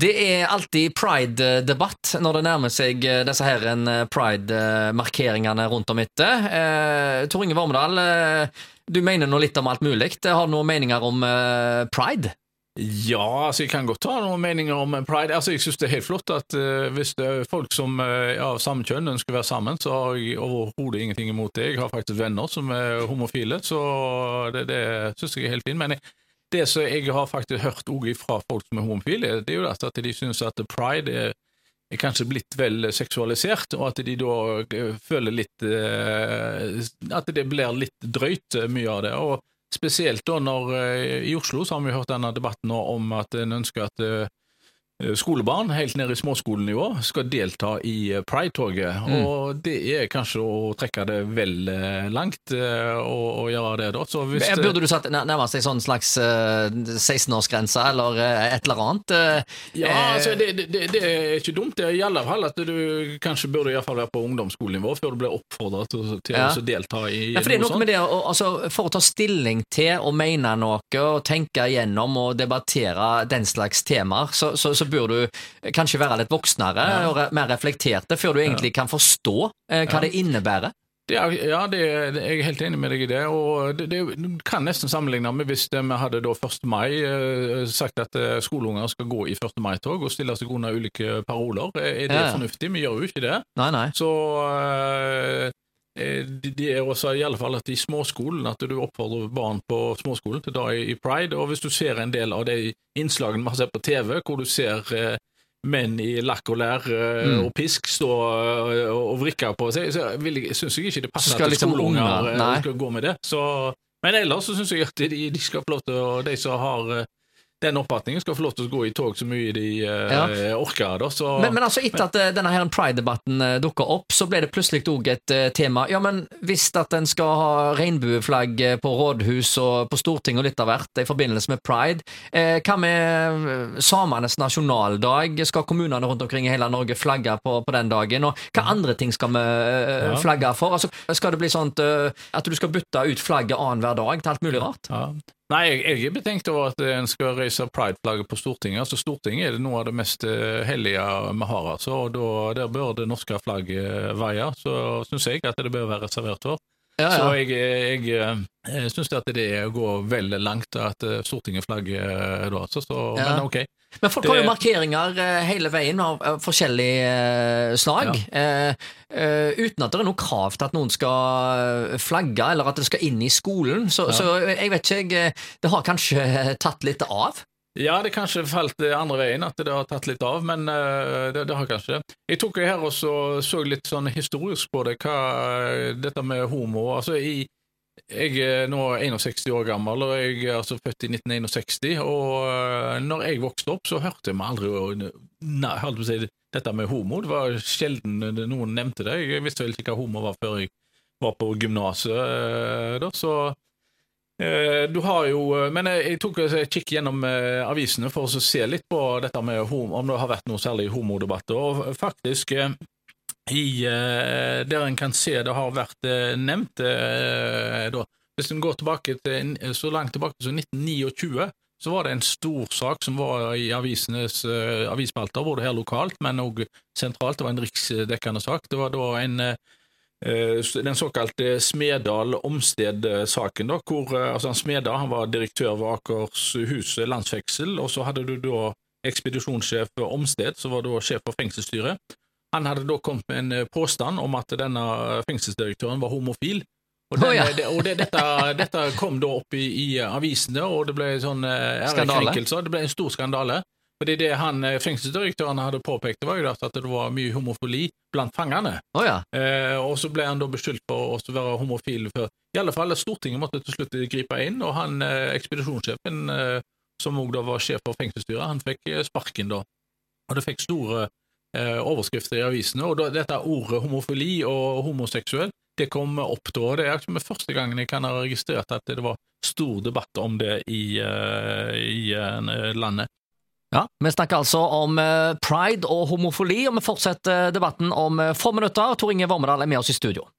Det er alltid pride-debatt når det nærmer seg eh, disse her eh, pride-markeringene rundt om etter. Eh, Tor Inge Vormedal, eh, du mener nå litt om alt mulig. Har du noen meninger om pride? Ja, altså jeg kan godt ha noen meninger om pride. Altså Jeg syns det er helt flott at uh, hvis det er folk som uh, av samme kjønn ønsker å være sammen, så har jeg overhodet ingenting imot det. Jeg har faktisk venner som er homofile, så det, det syns jeg er helt fint. Men jeg, det som jeg har faktisk hørt fra folk som er homofile, det er jo at de syns at pride er, er, kanskje blitt vel seksualisert, og at de da eh, føler litt uh, At det blir litt drøyt, mye av det. og Spesielt da når i Oslo så har vi hørt denne debatten nå om at en ønsker at Eh, skolebarn helt ned i småskolenivå skal delta i eh, Pride-toget. Mm. Og det er kanskje å trekke det vel eh, langt å, gjøre det, da. Så hvis, Burde du satt nærmest en sånn slags uh, 16-årsgrense, eller et eller annet? Ja, altså, det, det, det, er ikke dumt. Det er i alle fall at du kanskje burde i hvert fall være på ungdomsskolenivå før du blir oppfordret til, til ja. å delta i ja, for det er noe, med det, altså, For å ta stilling til og mene noe, og tenke igjennom og debattere den slags temaer, så, så, så bør du kanskje være litt voksnere ja. og mer reflekterte, før du egentlig kan forstå eh, hva det innebærer? Det er, ja, det, det, jeg er helt enig med deg i det. og Det, det kan nesten sammenligne med hvis vi hadde da 1. mai eh, sagt at eh, skoleunger skal gå i 1. mai-tog og stille seg under ulike paroler. Er det ja. fornuftig? Vi gjør jo ikke det. Nei, nei. Så eh, de er også i alle fall at i småskolen, at du oppfordrer barn på småskolen til da i pride. Og hvis du ser en del av de innslagene vi har sett på TV, hvor du ser eh, menn i lakk og lær eh, mm. og pisk stå og, vrikke på seg, så syns jeg ikke det passer at liksom skoleunger skal gå med det. Så, men ellers så syns jeg at de, de skal få lov til å De som har den oppfatningen skal få lov til å gå i tog så mye de uh, ja. orker. Da, så, men, men, altså etter at uh, denne her pride-debatten uh, dukka opp, så ble det plutselig òg et uh, tema. Ja, men hvis at en skal ha regnbueflagg på rådhus og på Stortinget og litt av hvert i forbindelse med pride, hva med samenes nasjonaldag? Skal kommunene rundt omkring i hele Norge flagge på, på den dagen? Og hva andre ting skal vi ja. flagge for? Altså, skal det bli sånn at du skal bytte ut flagget annenhver dag til alt mulig rart? Ja. Nei, jeg, er betenkt over at en skal reise prideflagget på Stortinget. Altså Stortinget er noe av det mest eh, hellige vi har, altså, og da, der bør det norske flagget veie. Så syns jeg at det bør være reservert for. Ja, ja. Så jeg, jeg, jeg, jeg syns at det går vel langt at eh, Stortinget flagger da, så, Så, ja. Men ok. Men folk det... har jo markeringer eh, hele veien av forskjellig eh, slag. Ja. Eh, uh, uten at det er noe krav til at noen skal flagge, eller at det skal inn i skolen. Så, ja. så jeg vet ikke, jeg, det har kanskje tatt litt av? Ja, det kanskje falt andre veien, at det har tatt litt av, men uh, det, det, har kanskje Jeg tok her og så, litt sånn historisk på det, hva dette med homo altså i jeg er nå 61 år gammel, og jeg er altså født i 1961. Og eh, når jeg vokste opp, så hørte jeg aldri nei, si, dette med homo. Det var sjelden noen nevnte det. Jeg visste vel ikke hva homo var før jeg var på gymnaset. da, så eh, du har jo Men jeg tok en kikk gjennom avisene for å se litt på dette med om det har vært noe særlig homodebatter. Og faktisk i, der en kan se det har vært nevnt da. Hvis en går tilbake til, så langt tilbake som 1929, så var det en stor sak som var i avisenes avisspalter, både her lokalt, men òg sentralt. Det var en riksdekkende sak. Det var da en den såkalte Smedal-Omsted-saken, hvor altså Smedal han var direktør ved Akershus landsfengsel, og så hadde du da ekspedisjonssjef Omsted, som var da sjef for fengselsstyret. Han hadde da kommet med en eh, påstand om at denne fengselsdirektøren var homofil. Og, den, oh, ja. det, og det, dette, dette, kom da opp i, i avisene, og det ble sånn eh, ærekrenkelser. Det ble en stor skandale. Fordi det han, eh, Fengselsdirektøren hadde påpekt, var jo at det var mye homofili blant fangene. Oh, ja. eh, og så ble han da beskyldt for å være homofil. For, I alle fall Stortinget måtte til slutt gripe inn, og han eh, ekspedisjonssjefen, eh, som òg da var sjef for fengselsstyret, han fikk sparken da. Og det fikk store eh, overskrifter i avisene. Og da, dette ordet homofili og homoseksuell det kom opp da. Det er ikke første gangen jeg kan ha registrert at det var stor debatt om det i, i landet. Ja, Vi snakker altså om uh, pride og homofili, og vi fortsetter debatten om få minutter. Tor Inge Vormedal er med oss i studio.